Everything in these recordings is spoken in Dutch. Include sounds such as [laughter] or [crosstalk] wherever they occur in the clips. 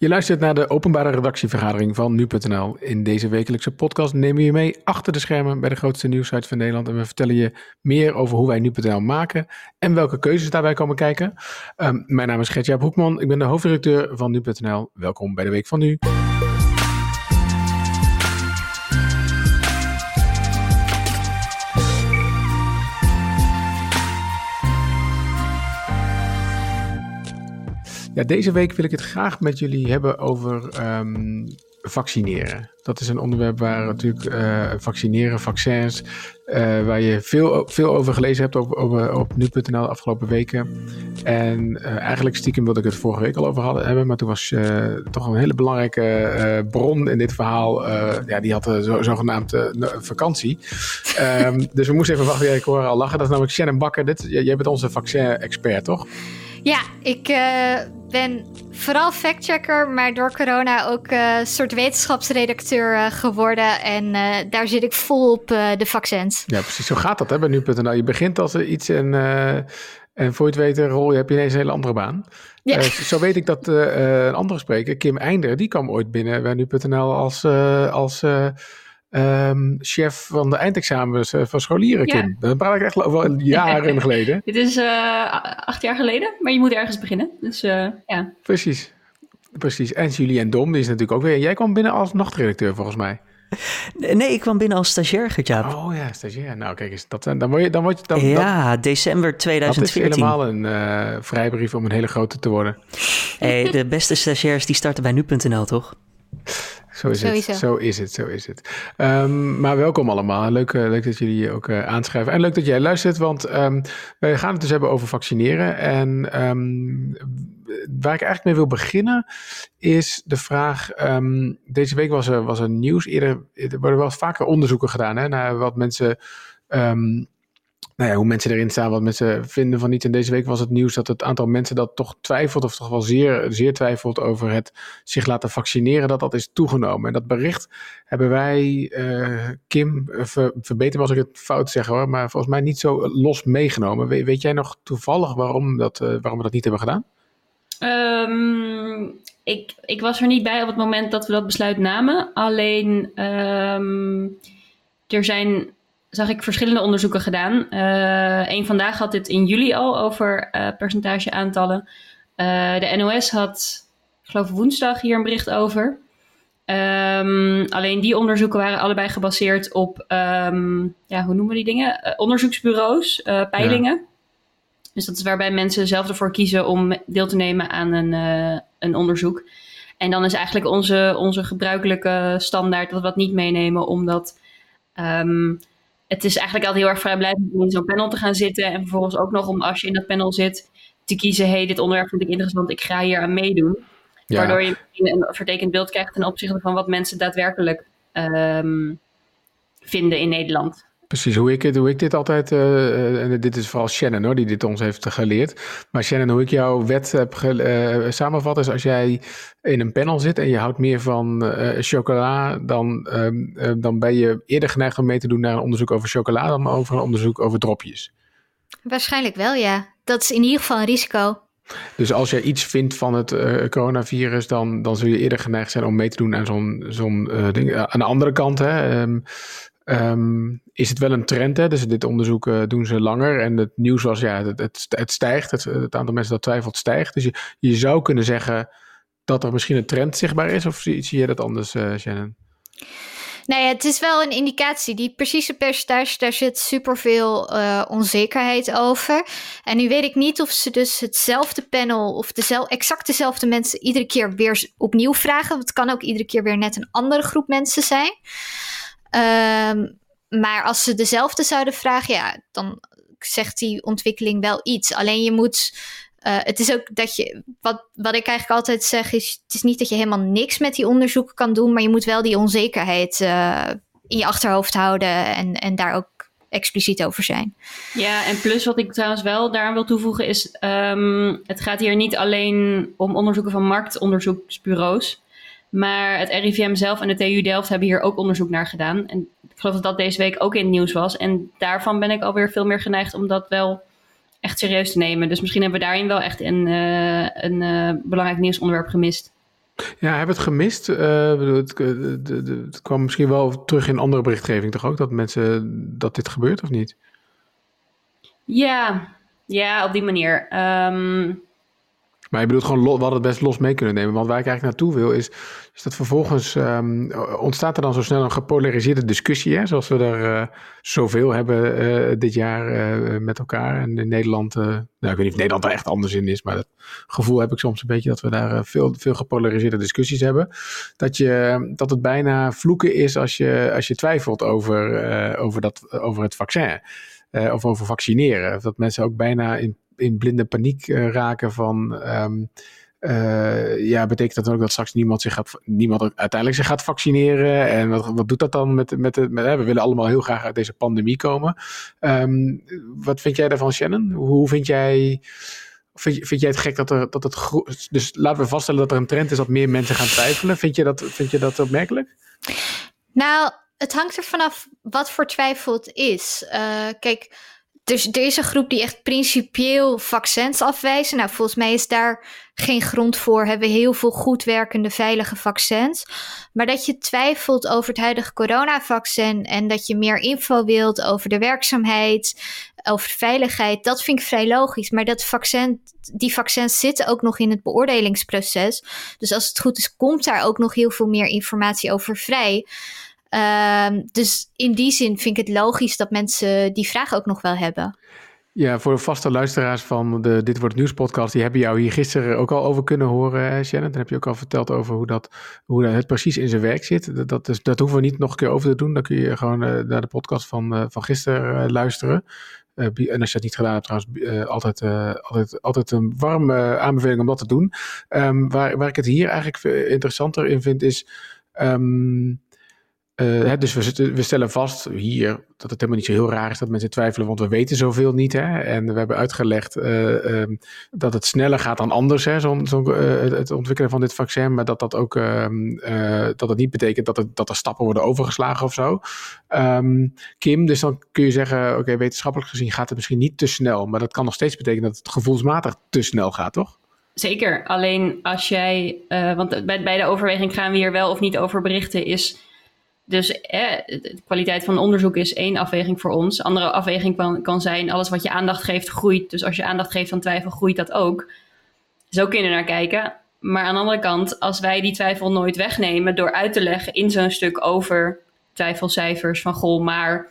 Je luistert naar de openbare redactievergadering van nu.nl. In deze wekelijkse podcast nemen we je mee achter de schermen bij de grootste nieuwsite van Nederland. En we vertellen je meer over hoe wij nu.nl maken en welke keuzes daarbij komen kijken. Um, mijn naam is Gertjaap Hoekman, ik ben de hoofdredacteur van nu.nl. Welkom bij de Week van Nu. Deze week wil ik het graag met jullie hebben over um, vaccineren. Dat is een onderwerp waar natuurlijk uh, vaccineren, vaccins, uh, waar je veel, veel over gelezen hebt op, op, op nu.nl de afgelopen weken. En uh, eigenlijk stiekem wilde ik het vorige week al over hadden, hebben, maar toen was toch een hele belangrijke bron in dit verhaal. ja, die had zo, zogenaamd vakantie. um, dus we moesten even wachten. Ik hoor al lachen. Dat is namelijk Shannon Bakker. Dit, jij bent onze vaccin-expert, toch? Ja, ik uh, ben vooral factchecker, maar door corona ook uh, een soort wetenschapsredacteur uh, geworden. En daar zit ik vol op de vaccins. Ja, precies. Zo gaat dat hè, bij nu.nl. Je begint als iets en, en voor je het weet rol je, heb je ineens een hele andere baan. Ja. zo weet ik dat een andere spreker, Kim Einder, die kwam ooit binnen bij nu.nl als... als Um, chef van de eindexamens uh, van scholieren, Kim. Ja. Dat praat ik echt over jaren [laughs] geleden. Dit is uh, acht jaar geleden, maar je moet ergens beginnen. Dus uh, ja. Precies. Precies. En Julien Dom, die is natuurlijk ook weer... Jij kwam binnen als nachtredacteur, volgens mij. Nee, ik kwam binnen als stagiair, Gertjaap. Oh ja, stagiair. Nou, kijk eens, dat, dan word je... Dan word je dan, ja, december 2014. Dat is helemaal een uh, vrijbrief om een hele grote te worden. Hey, de beste stagiairs die starten bij nu.nl, toch? Zo is het. Zo is het. Zo is het. Um, maar welkom allemaal. Leuk, uh, leuk dat jullie ook uh, aanschrijven. En leuk dat jij luistert, want um, wij gaan het dus hebben over vaccineren. En um, waar ik eigenlijk mee wil beginnen is de vraag. deze week was er, was er nieuws. Eerder er worden wel vaker onderzoeken gedaan hè, naar wat mensen nou ja, hoe mensen erin staan, wat mensen vinden van iets. En deze week was het nieuws dat het aantal mensen dat toch twijfelt, of toch wel zeer, zeer twijfelt over het zich laten vaccineren, dat dat is toegenomen. En dat bericht hebben wij, uh, Kim, ver, verbeter me als ik het fout zeg hoor, maar volgens mij niet zo los meegenomen. We, weet jij nog toevallig waarom, dat, uh, waarom we dat niet hebben gedaan? Um, ik, ik was er niet bij op het moment dat we dat besluit namen. Alleen um, er zijn zag ik verschillende onderzoeken gedaan. Eén uh, vandaag had dit in juli al over uh, percentage aantallen. Uh, de NOS had, ik geloof woensdag, hier een bericht over. Um, alleen die onderzoeken waren allebei gebaseerd op, um, ja, hoe noemen we die dingen? onderzoeksbureaus, peilingen. Ja. Dus dat is waarbij mensen zelf ervoor kiezen om deel te nemen aan een, een onderzoek. En dan is eigenlijk onze, onze gebruikelijke standaard dat we dat niet meenemen, omdat um, het is eigenlijk altijd heel erg vrijblijvend om in zo'n panel te gaan zitten. En vervolgens ook nog om als je in dat panel zit te kiezen: hey, dit onderwerp vind ik interessant, ik ga hier aan meedoen. Waardoor je een vertekend beeld krijgt ten opzichte van wat mensen daadwerkelijk um, vinden in Nederland. Precies, hoe ik, hoe ik dit altijd, uh, en dit is vooral Shannon hoor, die dit ons heeft geleerd. Maar Shannon, hoe ik jouw wet heb uh, samenvat is als jij in een panel zit en je houdt meer van uh, chocola, dan, uh, dan ben je eerder geneigd om mee te doen naar een onderzoek over chocola dan over een onderzoek over dropjes. Waarschijnlijk wel, ja. Dat is in ieder geval een risico. Dus als jij iets vindt van het uh, coronavirus, dan, dan zul je eerder geneigd zijn om mee te doen aan zo'n zo'n ding. aan de andere kant, hè, um, Um, is het wel een trend, hè? dus dit onderzoek uh, doen ze langer. En het nieuws was, ja, het, het, het stijgt. Het, aantal mensen dat twijfelt stijgt. Dus je, zou kunnen zeggen dat er misschien een trend zichtbaar is. Of zie, je dat anders, uh, Shannon? Nou ja, het is wel een indicatie. Die precieze percentage, daar zit superveel uh, onzekerheid over. En nu weet ik niet of ze dus hetzelfde panel of dezelfde, exact dezelfde mensen iedere keer weer opnieuw vragen. Want het kan ook iedere keer weer net een andere groep mensen zijn. Um, maar als ze dezelfde zouden vragen, ja, dan zegt die ontwikkeling wel iets. Alleen je moet. Uh, het is ook dat je. Wat, wat ik eigenlijk altijd zeg is. Het is niet dat je helemaal niks met die onderzoeken kan doen. Maar je moet wel die onzekerheid uh, in je achterhoofd houden. En, en daar ook expliciet over zijn. Ja, en plus wat ik trouwens wel daaraan wil toevoegen is. Um, het gaat hier niet alleen om onderzoeken van marktonderzoeksbureaus. Maar het RIVM zelf en de TU Delft hebben hier ook onderzoek naar gedaan. En ik geloof dat dat deze week ook in het nieuws was. En daarvan ben ik alweer veel meer geneigd om dat wel echt serieus te nemen. Dus misschien hebben we daarin wel echt een, uh, een uh, belangrijk nieuwsonderwerp gemist. Ja, hebben het gemist? Uh, het, het, het, kwam misschien wel terug in andere berichtgeving toch ook, dat mensen, dat dit gebeurt of niet? Ja, ja op die manier. Um, maar je bedoelt gewoon, we hadden het best los mee kunnen nemen. Want waar ik eigenlijk naartoe wil, is, is dat vervolgens um, ontstaat er dan zo snel een gepolariseerde discussie. Hè, zoals we er uh, zoveel hebben uh, dit jaar uh, met elkaar. En in Nederland, nou, ik weet niet of Nederland er echt anders in is. Maar dat gevoel heb ik soms een beetje dat we daar veel, veel gepolariseerde discussies hebben. Dat, je, dat het bijna vloeken is als je, als je twijfelt over, over, dat, over het vaccin. of over vaccineren. Dat mensen ook bijna in in blinde paniek uh, raken van... Um, uh, ja, betekent dat ook dat straks niemand zich gaat, niemand uiteindelijk zich gaat vaccineren? En wat, wat doet dat dan met, met, met hè, we willen allemaal heel graag uit deze pandemie komen. Um, wat vind jij daarvan, Shannon? Hoe vind jij, vind, vind jij het gek dat er, dat het, dus laten we vaststellen dat er een trend is dat meer mensen gaan twijfelen. Vind je dat, vind je dat opmerkelijk? Nou, het hangt er vanaf wat voor twijfel het is. Uh, kijk, dus een groep die echt principieel vaccins afwijzen. Nou, volgens mij is daar geen grond voor. Hebben heel veel goed werkende, veilige vaccins. Maar dat je twijfelt over het huidige coronavaccin en dat je meer info wilt over de werkzaamheid, over de veiligheid, dat vind ik vrij logisch. Maar dat vaccin, die vaccins zitten ook nog in het beoordelingsproces. Dus als het goed is, komt daar ook nog heel veel meer informatie over vrij. Um, dus in die zin vind ik het logisch dat mensen die vraag ook nog wel hebben. Ja, voor de vaste luisteraars van de Dit Wordt Nieuws podcast, die hebben jou hier gisteren ook al over kunnen horen, Shannon. Dan heb je ook al verteld over hoe, dat, hoe het precies in zijn werk zit. Dat, dat, is, dat hoeven we niet nog een keer over te doen. Dan kun je gewoon uh, naar de podcast van, uh, van gisteren uh, luisteren. en als je dat niet gedaan hebt, trouwens, altijd, altijd, altijd een warme aanbeveling om dat te doen. Um, waar, waar ik het hier eigenlijk interessanter in vind, is... Um, uh, dus we, we, stellen vast hier dat het helemaal niet zo heel raar is dat mensen twijfelen, want we weten zoveel niet. Hè? En we hebben uitgelegd uh, um, dat het sneller gaat dan anders, hè? Zo, zo, uh, het ontwikkelen van dit vaccin. Maar dat dat ook ehm, dat het niet betekent dat, dat er stappen worden overgeslagen of zo. Um, Kim, dus dan kun je zeggen, oké, wetenschappelijk gezien gaat het misschien niet te snel. Maar dat kan nog steeds betekenen dat het gevoelsmatig te snel gaat, toch? Zeker. Alleen als jij, want bij, bij de overweging gaan we hier wel of niet over berichten, is dus eh, de kwaliteit van onderzoek is één afweging voor ons. Andere afweging kan, kan zijn, alles wat je aandacht geeft groeit. Dus als je aandacht geeft aan twijfel, groeit dat ook. Zo kun je er naar kijken. Maar aan de andere kant, als wij die twijfel nooit wegnemen door uit te leggen in zo'n stuk over twijfelcijfers van goh, maar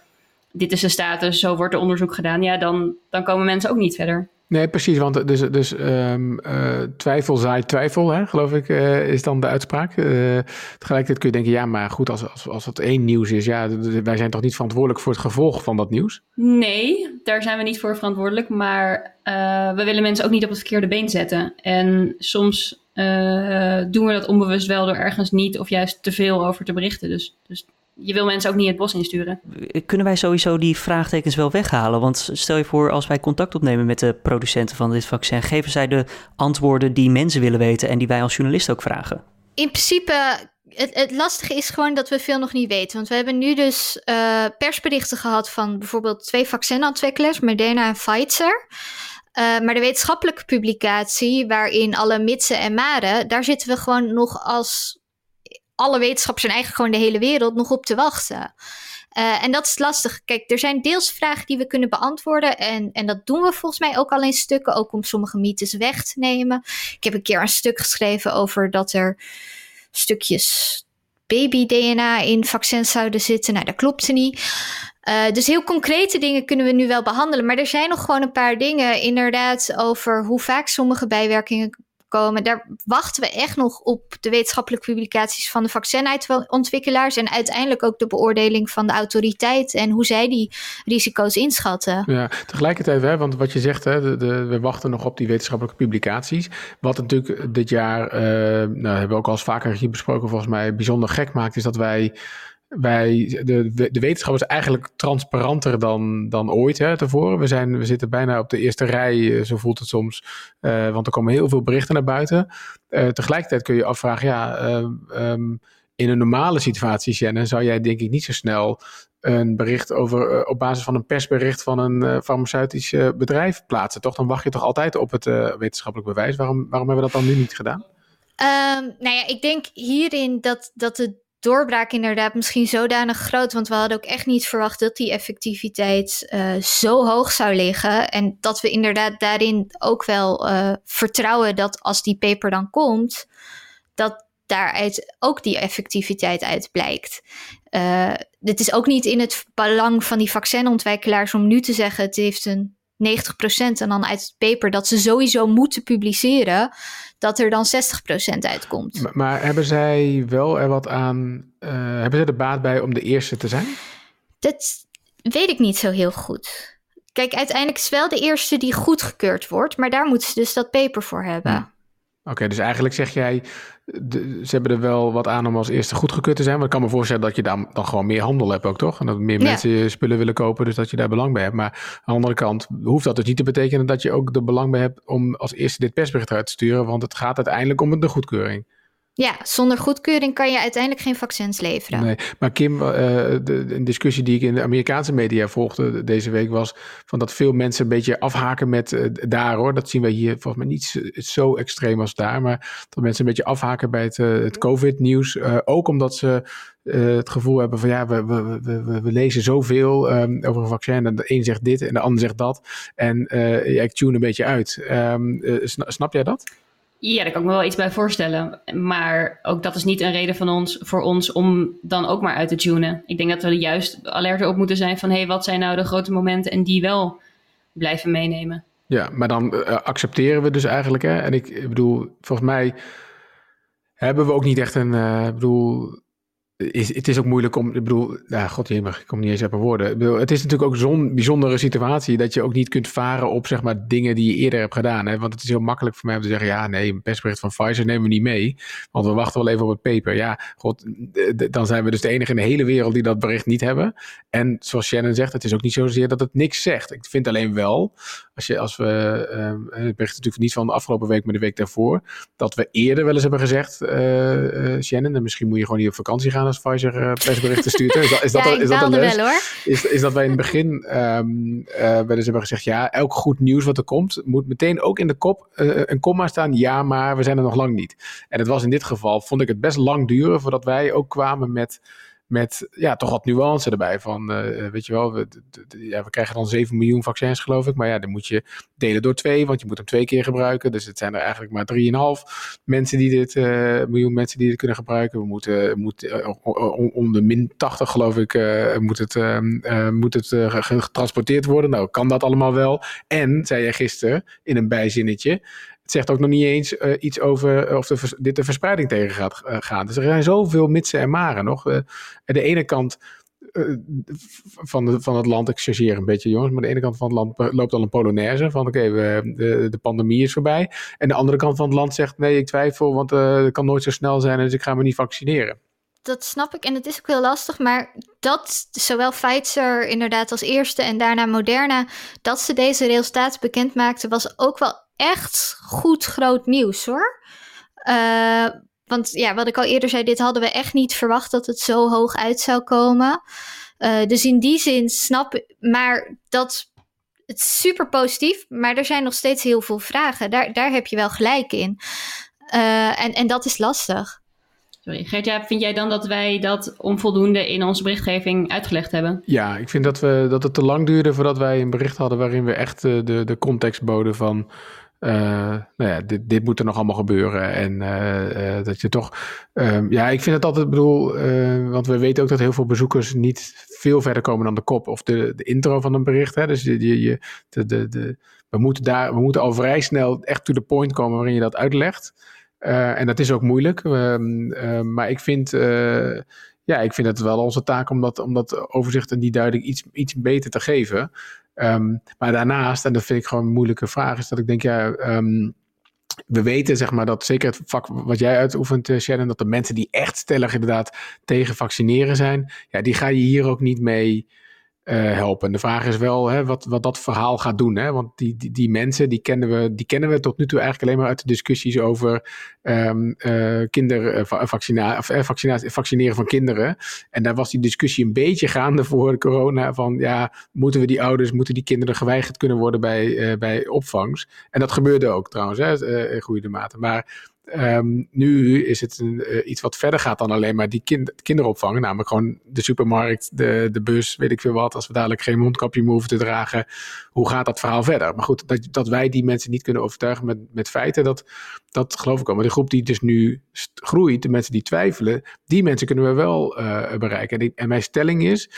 dit is de status, zo wordt er onderzoek gedaan, ja, dan, dan komen mensen ook niet verder. Nee, precies. Want dus, dus um, uh, twijfel zaait twijfel, hè, geloof ik, uh, is dan de uitspraak. Uh, tegelijkertijd kun je denken, ja, maar goed, als, als, als het één nieuws is, ja, wij zijn toch niet verantwoordelijk voor het gevolg van dat nieuws? Nee, daar zijn we niet voor verantwoordelijk. Maar we willen mensen ook niet op het verkeerde been zetten. En soms doen we dat onbewust wel door ergens niet of juist te veel over te berichten. Dus, dus je wil mensen ook niet het bos insturen. Kunnen wij sowieso die vraagtekens wel weghalen? Want stel je voor, als wij contact opnemen met de producenten van dit vaccin, geven zij de antwoorden die mensen willen weten en die wij als journalist ook vragen? In principe, het, het lastige is gewoon dat we veel nog niet weten. Want we hebben nu dus uh, persberichten gehad van bijvoorbeeld twee vaccinontwikkelaars, Moderna en Pfizer. Uh, maar de wetenschappelijke publicatie, waarin alle mitsen en maren, daar zitten we gewoon nog als alle wetenschappers en eigenlijk gewoon de hele wereld nog op te wachten. Uh, en dat is lastig. Kijk, er zijn deels vragen die we kunnen beantwoorden. En, en dat doen we volgens mij ook al in stukken. Ook om sommige mythes weg te nemen. Ik heb een keer een stuk geschreven over dat er stukjes baby-DNA in vaccins zouden zitten. Nou, dat klopte niet. Uh, dus heel concrete dingen kunnen we nu wel behandelen. Maar er zijn nog gewoon een paar dingen, inderdaad, over hoe vaak sommige bijwerkingen komen. Daar wachten we echt nog op de wetenschappelijke publicaties van de vaccinuitontwikkelaars en uiteindelijk ook de beoordeling van de autoriteit en hoe zij die risico's inschatten. Ja, tegelijkertijd, hè, want wat je zegt, hè, de, we wachten nog op die wetenschappelijke publicaties. Wat natuurlijk dit jaar, uh, nou, hebben we ook al eens vaker hier besproken, volgens mij bijzonder gek maakt, is dat wij wij, de, de wetenschap is eigenlijk transparanter dan, dan ooit hè, tevoren. We, zijn, we zitten bijna op de eerste rij, eh, zo voelt het soms. Uh, want er komen heel veel berichten naar buiten. Uh, tegelijkertijd kun je afvragen, ja, um, in een normale situatie, Shannon, zou jij denk ik niet zo snel een bericht over, op basis van een persbericht van een farmaceutisch bedrijf plaatsen, toch? Dan wacht je toch altijd op het wetenschappelijk bewijs. Waarom, waarom hebben we dat dan nu niet gedaan? Um, nou ja, ik denk hierin dat, dat de doorbraak inderdaad misschien zodanig groot. Want we hadden ook echt niet verwacht dat die effectiviteit uh, zo hoog zou liggen. En dat we inderdaad daarin ook wel uh, vertrouwen dat als die paper dan komt, dat daaruit ook die effectiviteit uit blijkt. Uh, het is ook niet in het belang van die vaccinontwikkelaars om nu te zeggen: het heeft een 90% en dan uit het paper dat ze sowieso moeten publiceren, dat er dan 60% uitkomt. Maar, maar, hebben zij wel er wat aan, uh, hebben ze er baat bij om de eerste te zijn? Dat weet ik niet zo heel goed. Kijk, uiteindelijk is wel de eerste die goedgekeurd wordt, maar daar moeten ze dus dat paper voor hebben. Hm. Oké, dus eigenlijk zeg jij, ze hebben er wel wat aan om als eerste goedgekeurd te zijn. Maar ik kan me voorstellen dat je dan, dan gewoon meer handel hebt ook, toch? En dat meer mensen spullen willen kopen, dus dat je daar belang bij hebt. Maar aan de andere kant hoeft dat dus niet te betekenen dat je ook er belang bij hebt om als eerste dit persbericht uit te sturen. Want het gaat uiteindelijk om de goedkeuring. Ja, zonder goedkeuring kan je uiteindelijk geen vaccins leveren. Nee, maar Kim, uh, de, een discussie die ik in de Amerikaanse media volgde deze week was van dat veel mensen een beetje afhaken met uh, daar hoor. Dat zien we hier volgens mij niet zo extreem als daar, maar dat mensen een beetje afhaken bij het, uh, het COVID-nieuws. ook omdat ze het gevoel hebben van ja, we, we, we, we lezen zoveel um, over een vaccin en de een zegt dit en de ander zegt dat. En ja, ik tune een beetje uit. Um, snap jij dat? Ja, daar kan ik me wel iets bij voorstellen. Maar ook dat is niet een reden van ons, voor ons om dan ook maar uit te tunen. Ik denk dat we juist alert op moeten zijn van... hé, hey, wat zijn nou de grote momenten en die wel blijven meenemen. Ja, maar dan uh, accepteren we dus eigenlijk... Hè? en ik bedoel, volgens mij hebben we ook niet echt een... Uh, bedoel, het is ook moeilijk om, ik bedoel, nou, god ik kom niet eens op woorden. Ik bedoel, het is natuurlijk ook zo'n bijzondere situatie dat je ook niet kunt varen op zeg maar dingen die je eerder hebt gedaan. Hè? Want het is heel makkelijk voor mij om te zeggen, ja nee, een persbericht van Pfizer nemen we niet mee, want we wachten wel even op het paper. Ja, god, dan zijn we dus de enige in de hele wereld die dat bericht niet hebben. En zoals Shannon zegt, het is ook niet zozeer dat het niks zegt. Ik vind alleen wel, als, je, als we, um, het bericht natuurlijk niet van de afgelopen week, maar de week daarvoor, dat we eerder wel eens hebben gezegd, uh, Shannon, en misschien moet je gewoon niet op vakantie gaan als Pfizer uh, persberichten stuurt. Is dat, is dat, is dat een les? Wel, hoor. Is, is dat wij in het begin um, uh, wel eens hebben gezegd, ja, elk goed nieuws wat er komt, moet meteen ook in de kop uh, een komma staan. Ja, maar we zijn er nog lang niet. En het was in dit geval, vond ik het best lang duren voordat wij ook kwamen met met ja, toch wat nuance erbij. Van, uh, weet je wel, we, ja, we krijgen dan 7 miljoen vaccins, geloof ik. Maar ja, dan moet je delen door twee, want je moet hem twee keer gebruiken. Dus het zijn er eigenlijk maar 3,5 mensen die dit, uh, miljoen mensen die dit kunnen gebruiken. We moeten, uh, om de min 80, geloof ik, moet het, ehm, moet het getransporteerd worden. Nou, kan dat allemaal wel. En, zei jij gisteren in een bijzinnetje, zegt ook nog niet eens uh, iets over eh, of de, dit de verspreiding tegen gaat uh, gaan. Dus er zijn zoveel mitsen en maren nog. Aan de ene kant van, de, van het land, ik chargeer een beetje jongens, maar aan de ene kant van het land loopt al een polonaise van oké, okay, de, de pandemie is voorbij. En de andere kant van het land zegt nee, ik twijfel, want het kan nooit zo snel zijn, dus ik ga me niet vaccineren dat snap ik en het is ook heel lastig, maar dat zowel Pfizer inderdaad als eerste en daarna Moderna, dat ze deze resultaten bekend maakten, was ook wel echt goed groot nieuws hoor. Uh, want ja, wat ik al eerder zei, dit hadden we echt niet verwacht dat het zo hoog uit zou komen. Uh, dus in die zin snap ik, maar dat het is super positief, maar er zijn nog steeds heel veel vragen. Daar, daar heb je wel gelijk in. Uh, en, en dat is lastig. Sorry, Gertja, vind jij dan dat wij dat onvoldoende in onze berichtgeving uitgelegd hebben? Ja, ik vind dat, we, dat het te lang duurde voordat wij een bericht hadden waarin we echt de, de, de context boden van uh, nou ja, dit, moet er nog allemaal gebeuren. En uh, uh, dat je toch. Um, ja, ik vind het altijd, bedoel, want we weten ook dat heel veel bezoekers niet veel verder komen dan de kop of de, de intro van een bericht. Hè? Dus je, je, de, de, de, we, moeten daar, we moeten al vrij snel echt to the point komen waarin je dat uitlegt. en dat is ook moeilijk. Ehm, maar ik vind ja, ik vind het wel onze taak om dat, om dat overzicht en die duiding iets, iets beter te geven. Um, maar daarnaast, en dat vind ik gewoon een moeilijke vraag, is dat ik denk, ja, um, we weten zeg maar dat zeker het vak wat jij uitoefent, uh, Shannon, dat de mensen die echt stellig inderdaad tegen vaccineren zijn, ja, die ga je hier ook niet mee uh, helpen. De vraag is wel hè, wat, wat dat verhaal gaat doen. Hè? Want die, die, die, mensen die kennen, we, die kennen we tot nu toe eigenlijk alleen maar uit de discussies over um, uh, kindervaccina of, uh, vaccineren van kinderen. En daar was die discussie een beetje gaande voor corona. Van ja, moeten we die ouders, moeten die kinderen geweigerd kunnen worden bij, bij opvangs? En dat gebeurde ook trouwens, hè, in goede mate. Maar Ehm, nu is het een, eh, iets wat verder gaat dan alleen maar die kind, kinderopvang. Namelijk gewoon de supermarkt, de, de bus, weet ik veel wat. Als we dadelijk geen mondkapje meer hoeven te dragen. Hoe gaat dat verhaal verder? Maar goed, dat, dat wij die mensen niet kunnen overtuigen met, met feiten, dat, dat geloof ik al. Maar de groep die dus nu groeit, de mensen die twijfelen, die mensen kunnen we wel uh, bereiken. En, en mijn stelling is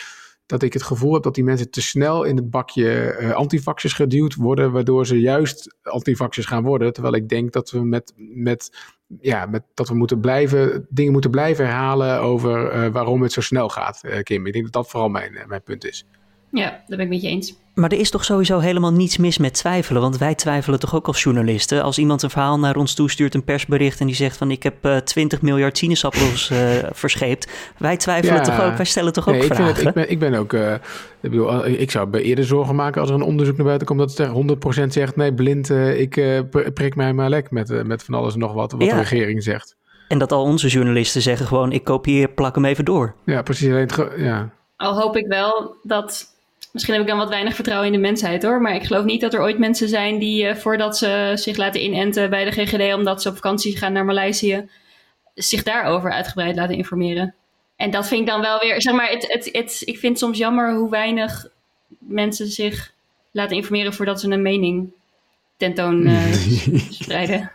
dat ik het gevoel heb dat die mensen te snel in het bakje uh, antivaxers geduwd worden, waardoor ze juist antivaxers gaan worden. Terwijl ik denk dat we met, met, ja, met dat we moeten blijven, dingen moeten blijven herhalen over uh, waarom het zo snel gaat, uh, Kim. Ik denk dat dat vooral mijn, mijn punt is. Ja, daar ben ik met je eens. Maar er is toch sowieso helemaal niets mis met twijfelen. Want wij twijfelen toch ook als journalisten. Als iemand een verhaal naar ons toestuurt, een persbericht. en die zegt van ik heb uh, eh, 20 miljard sinaasappels uh, [laughs] verscheept. Wij twijfelen toch ook, wij stellen toch ook nee, vragen. Ik, het, ik, ben, ik ben ook. Uh, ik, bedoel, ik zou eerder zorgen maken als er een onderzoek naar buiten komt. dat het 100% zegt: nee, blind, ik prik mij maar lek met, met van alles en nog wat. wat ja. de regering zegt. En dat al onze journalisten zeggen gewoon: ik kopieer, plak hem even door. Ja, precies. Alleen ja. Al hoop ik wel dat Misschien heb ik dan wat weinig vertrouwen in de mensheid hoor. Maar ik geloof niet dat er ooit mensen zijn die uh, voordat ze zich laten inenten bij de GGD omdat ze op vakantie gaan naar Maleisië, zich daarover uitgebreid laten informeren. En dat vind ik dan wel weer, zeg maar, het, het, het, ik vind soms jammer hoe weinig mensen zich laten informeren voordat ze een mening tentoon uh, [laughs] spreiden.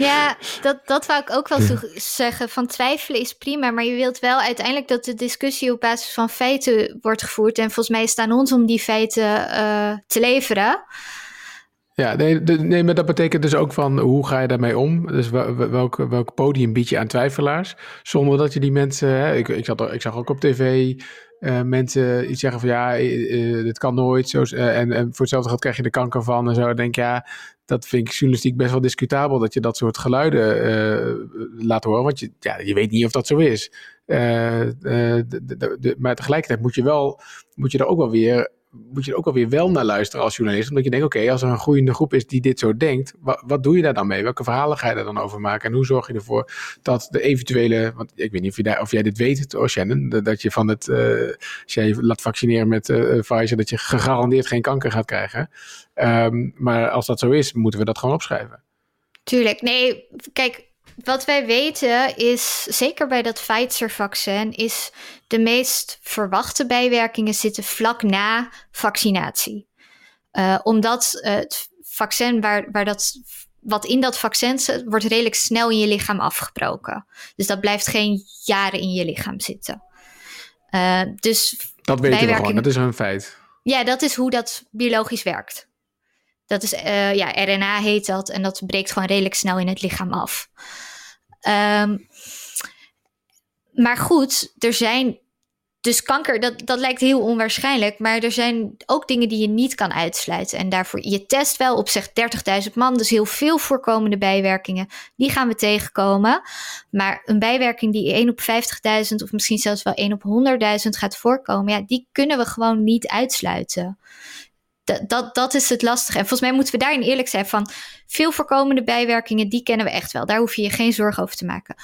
Ja, dat, dat wou ik ook wel zeggen. Van twijfelen is prima, maar je wilt wel uiteindelijk dat de discussie op basis van feiten wordt gevoerd. En volgens mij staan ons om die feiten uh, te leveren. Ja, nee, nee, maar dat betekent dus ook van hoe ga je daarmee om? Dus welk, welk podium bied je aan twijfelaars? Zonder dat je die mensen. Hè, ik, ik, zat, ik zag ook op tv uh, mensen iets zeggen van ja, uh, dit kan nooit. Zo, en, en voor hetzelfde geld krijg je de kanker van en zo. Dan denk ja, dat vind ik journalistiek best wel discutabel dat je dat soort geluiden laat horen. Want je, ja, je weet niet of dat zo is. Maar tegelijkertijd moet je, wel, moet je er ook wel weer moet je er ook alweer wel naar luisteren als journalist. Omdat je denkt, oké, als er een groeiende groep is die dit zo denkt, wat, wat, doe je daar dan mee? Welke verhalen ga je daar dan over maken? En hoe zorg je ervoor dat de eventuele, want ik weet niet of, of jij dit weet, oh Shannon, dat je van het, uh, als jij je laat vaccineren met uh, Pfizer, dat je gegarandeerd geen kanker gaat krijgen. Um, maar als dat zo is, moeten we dat gewoon opschrijven. Tuurlijk, nee, kijk, wat wij weten is, zeker bij dat Pfizer-vaccin, is de meest verwachte bijwerkingen zitten vlak na vaccinatie. Uh, omdat het vaccin waar, waar dat, wat in dat vaccin zit, wordt redelijk snel in je lichaam afgebroken. Dus dat blijft geen jaren in je lichaam zitten. Uh, dus dat weten we gewoon, dat is een feit. Ja, dat is hoe dat biologisch werkt. Dat is, uh, ja, RNA heet dat en dat breekt gewoon redelijk snel in het lichaam af. Um, maar goed, er zijn. Dus kanker, dat, dat lijkt heel onwaarschijnlijk. Maar er zijn ook dingen die je niet kan uitsluiten. En daarvoor, je test wel op zich 30.000 man. Dus heel veel voorkomende bijwerkingen. Die gaan we tegenkomen. Maar een bijwerking die 1 op 50.000 of misschien zelfs wel 1 op 100.000 gaat voorkomen. Ja, die kunnen we gewoon niet uitsluiten. Dat, dat, dat is het lastige. En volgens mij moeten we daarin eerlijk zijn van veel voorkomende bijwerkingen, die kennen we echt wel. Daar hoef je je geen zorgen over te maken.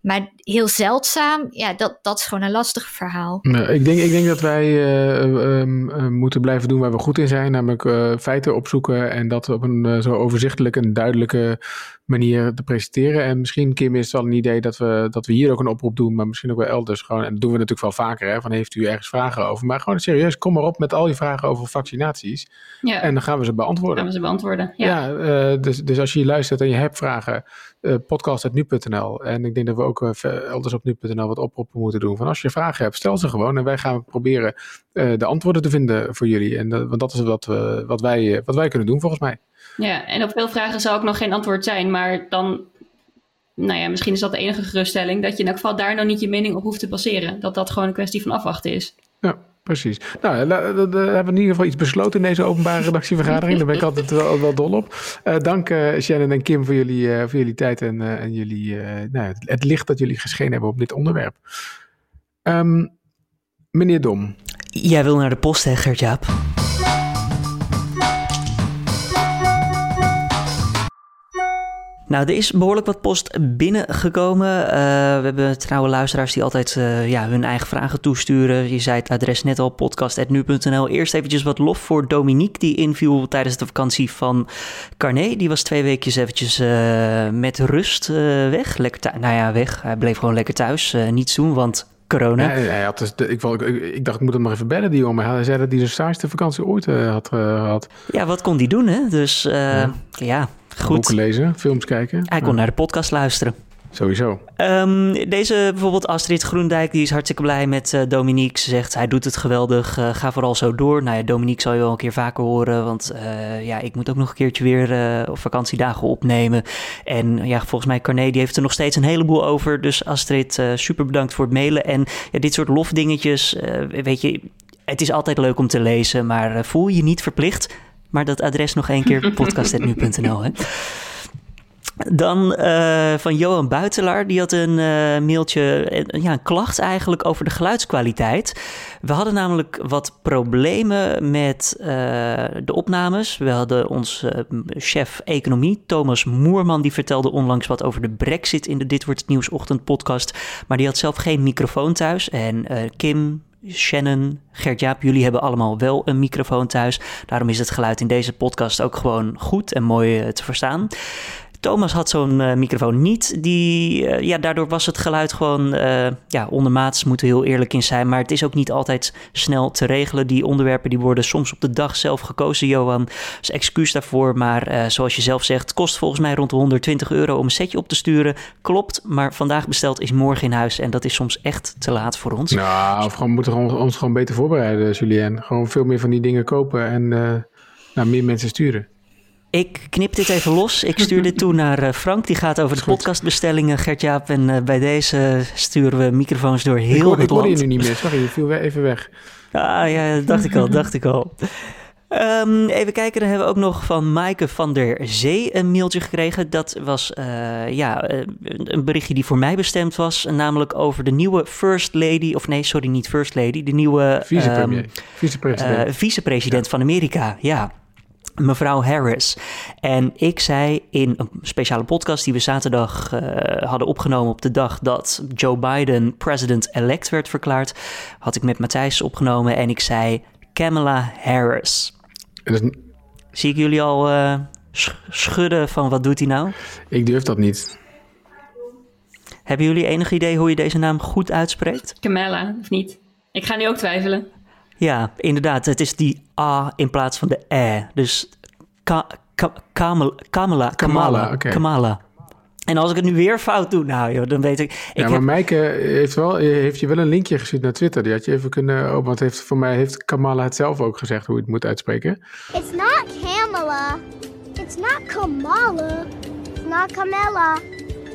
Maar heel zeldzaam, ja, dat, dat is gewoon een lastig verhaal. ik, denk, ik denk dat wij uh, moeten blijven doen waar we goed in zijn, namelijk feiten opzoeken en dat op een zo overzichtelijke en duidelijke manier te presenteren. En misschien, Kim, is het wel een idee dat we, dat we hier ook een oproep doen, maar misschien ook wel elders gewoon. En dat doen we natuurlijk wel vaker, hè, van heeft u ergens vragen over. Maar gewoon serieus, kom maar op met al je vragen over vaccinaties. Ja. En dan gaan we ze beantwoorden. Gaan we ze beantwoorden, ja. ja dus, dus als je luistert en je hebt vragen, uh, podcast.nu.nl. En ik denk dat we ook uh, elders op nu.nl wat oproepen moeten doen. Van als je vragen hebt, stel ze gewoon. En wij gaan proberen de antwoorden te vinden voor jullie. En want dat is wat, we, wat, wij, wat wij kunnen doen volgens mij. Ja, en op veel vragen zou ook nog geen antwoord zijn. Maar dan, nou ja, misschien is dat de enige geruststelling. Dat je in elk geval daar nog niet je mening op hoeft te baseren. Dat dat gewoon een kwestie van afwachten is. Ja, precies. Nou, dan hebben we in ieder geval iets besloten in deze openbare redactievergadering. Daar ben ik [laughs] altijd wel, wel dol op. Uh, dank uh, Shannon en Kim voor jullie, uh, voor jullie tijd en, en jullie, nou, het, het, licht dat jullie geschenen hebben op dit onderwerp. Um, meneer Dom. Jij wil naar de post, hè, Gert-Jaap? Nou, er is behoorlijk wat post binnengekomen. Uh, we hebben trouwe luisteraars die altijd uh, ja, hun eigen vragen toesturen. Je zei het adres net al, podcast.nu.nl. Eerst eventjes wat lof voor Dominique, die inviel tijdens de vakantie van Carné. Die was twee weekjes eventjes uh, met rust weg. Lekker. Nou ja, weg. Hij bleef gewoon lekker thuis. niets doen, want corona. Ja, hij had dus ik, ik, ik, dacht, ik moet hem maar even bellen, die jongen. Hij zei dat hij de saaiste vakantie ooit had gehad. Ja, wat kon hij doen, hè? Dus ja. ja. Goed. Boeken lezen, films kijken. Hij kon naar de podcast luisteren. Sowieso. Um, deze bijvoorbeeld Astrid Groendijk, die is hartstikke blij met uh, Dominique. Ze zegt, hij doet het geweldig, uh, ga vooral zo door. Nou ja, Dominique zal je wel een keer vaker horen, want uh, ja, ik moet ook nog een keertje weer vakantiedagen opnemen. En ja, volgens mij Carné, die heeft er nog steeds een heleboel over. Dus Astrid, super bedankt voor het mailen. En ja, dit soort lofdingetjes, weet je, het is altijd leuk om te lezen, maar voel je niet verplicht. Maar dat adres nog één keer, [laughs] podcast.nu.nl. Dan uh, van Johan Buitelaar, die had een uh, mailtje, uh, ja, een klacht eigenlijk over de geluidskwaliteit. We hadden namelijk wat problemen met de opnames. We hadden ons chef economie, Thomas Moerman, die vertelde onlangs wat over de brexit in de Dit Wordt Het Nieuws ochtend podcast. Maar die had zelf geen microfoon thuis. En Kim, Shannon, Gert-Jaap, jullie hebben allemaal wel een microfoon thuis. Daarom is het geluid in deze podcast ook gewoon goed en mooi eh, te verstaan. Thomas had zo'n uh, microfoon niet. Die, uh, ja, daardoor was het geluid gewoon uh, ja, ondermaats, moeten we heel eerlijk in zijn. Maar het is ook niet altijd snel te regelen. Die onderwerpen die worden soms op de dag zelf gekozen, Johan. Dus excuus daarvoor. Maar zoals je zelf zegt, kost volgens mij rond de 120 euro om een setje op te sturen. Klopt, maar vandaag besteld is morgen in huis. En dat is soms echt te laat voor ons. Nou, of gewoon, we moeten ons gewoon beter voorbereiden, Julien. Gewoon veel meer van die dingen kopen en naar meer mensen sturen. Ik knip dit even los. Ik stuur dit toe naar uh, Frank. Die gaat over de podcastbestellingen, Gert-Jaap. En uh, bij deze sturen we microfoons door heel ik hoor, het land. Ik hoor je nu niet meer. [laughs] Sorry, je viel even weg. Ah ja, dacht ik al, [laughs] dacht ik al. Um, even kijken, dan hebben we ook nog van Maaike van der Zee een mailtje gekregen. Dat was uh, ja, een berichtje die voor mij bestemd was. Namelijk over de nieuwe First Lady, of nee, sorry, niet First Lady. De nieuwe vicepresident um, vicepresident uh, vicepresident ja. van Amerika, ja mevrouw Harris. En ik zei in een speciale podcast die we zaterdag uh, hadden opgenomen op de dag dat Joe Biden president-elect werd verklaard, had ik met Matthijs opgenomen en ik zei Kamala Harris. Zie ik jullie al uh, schudden van wat doet hij nou? Ik durf dat niet. Hebben jullie enig idee hoe je deze naam goed uitspreekt? Kamala, of niet? Ik ga nu ook twijfelen. Ja, inderdaad. Het is die A in plaats van de E. Dus ka, ka, Kamala, Kamala, Kamala, Kamala. En als ik het nu weer fout doe, nou joh, dan weet ik... ik ja, maar heb... Mijke heeft, wel, heeft je wel een linkje gezien naar Twitter. Die had je even kunnen... Oh, want heeft, voor mij heeft Kamala het zelf ook gezegd hoe je het moet uitspreken. It's not Kamala. It's not Kamala. It's not Kamala.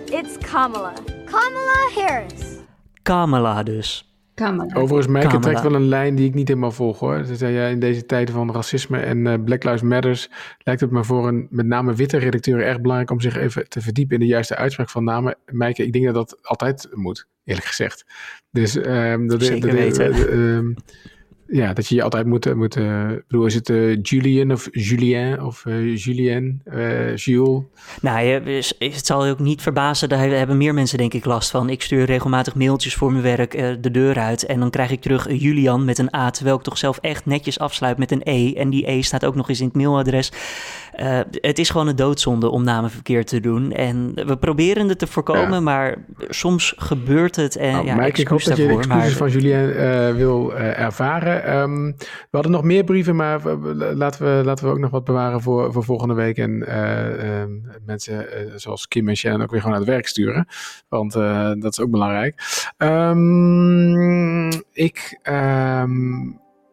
It's Kamala. Kamala Harris. Kamala dus. Overigens, Mijke trekt wel een lijn die ik niet helemaal volg hoor. Ze zei ja, in deze tijden van racisme en uh, Black Lives Matters lijkt het me voor een met name witte redacteur erg belangrijk om zich even te verdiepen in de juiste uitspraak van namen. Mijke, ik denk dat dat altijd moet, eerlijk gezegd. Dus um, dat, Zeker dat, weten. Uh, ja, dat je je altijd moet, moet uh, bedoel, is het uh, Julian of Julien of uh, Julien, Jules? Nou, je, het zal je ook niet verbazen, daar hebben meer mensen denk ik last van. Ik stuur regelmatig mailtjes voor mijn werk de deur uit en dan krijg ik terug Julian met een A, terwijl ik toch zelf echt netjes afsluit met een E. En die E staat ook nog eens in het mailadres. Uh, het is gewoon een doodzonde om namen verkeerd te doen. En we proberen het te voorkomen, ja. maar soms gebeurt het. En, nou, ja, Mike, ik hoop dat je de excuses maar... van Julien uh, wil uh, ervaren. Um, we hadden nog meer brieven, maar laten we, laten we ook nog wat bewaren voor, voor volgende week. En um, mensen zoals Kim en Shannon ook weer gewoon naar het werk sturen. Want dat is ook belangrijk. Um, ik...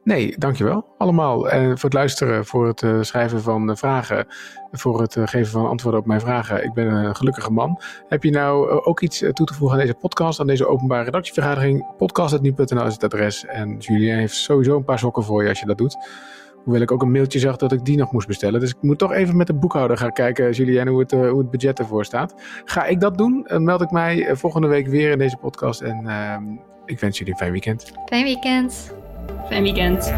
Nee, dankjewel allemaal. En voor het luisteren, voor het uh, schrijven van uh, vragen, voor het geven van antwoorden op mijn vragen. Ik ben een gelukkige man. Heb je nou ook iets toe te voegen aan deze podcast, aan deze openbare redactievergadering? Podcast.nu.nl is het adres. En Julien heeft sowieso een paar sokken voor je als je dat doet. Hoewel ik ook een mailtje zag dat ik die nog moest bestellen. Dus ik moet toch even met de boekhouder gaan kijken, Julien, hoe het, hoe het budget ervoor staat. Ga ik dat doen? Meld ik mij volgende week weer in deze podcast. En ehm, ik wens jullie een fijn weekend. Fijn weekend. Fijn weekend.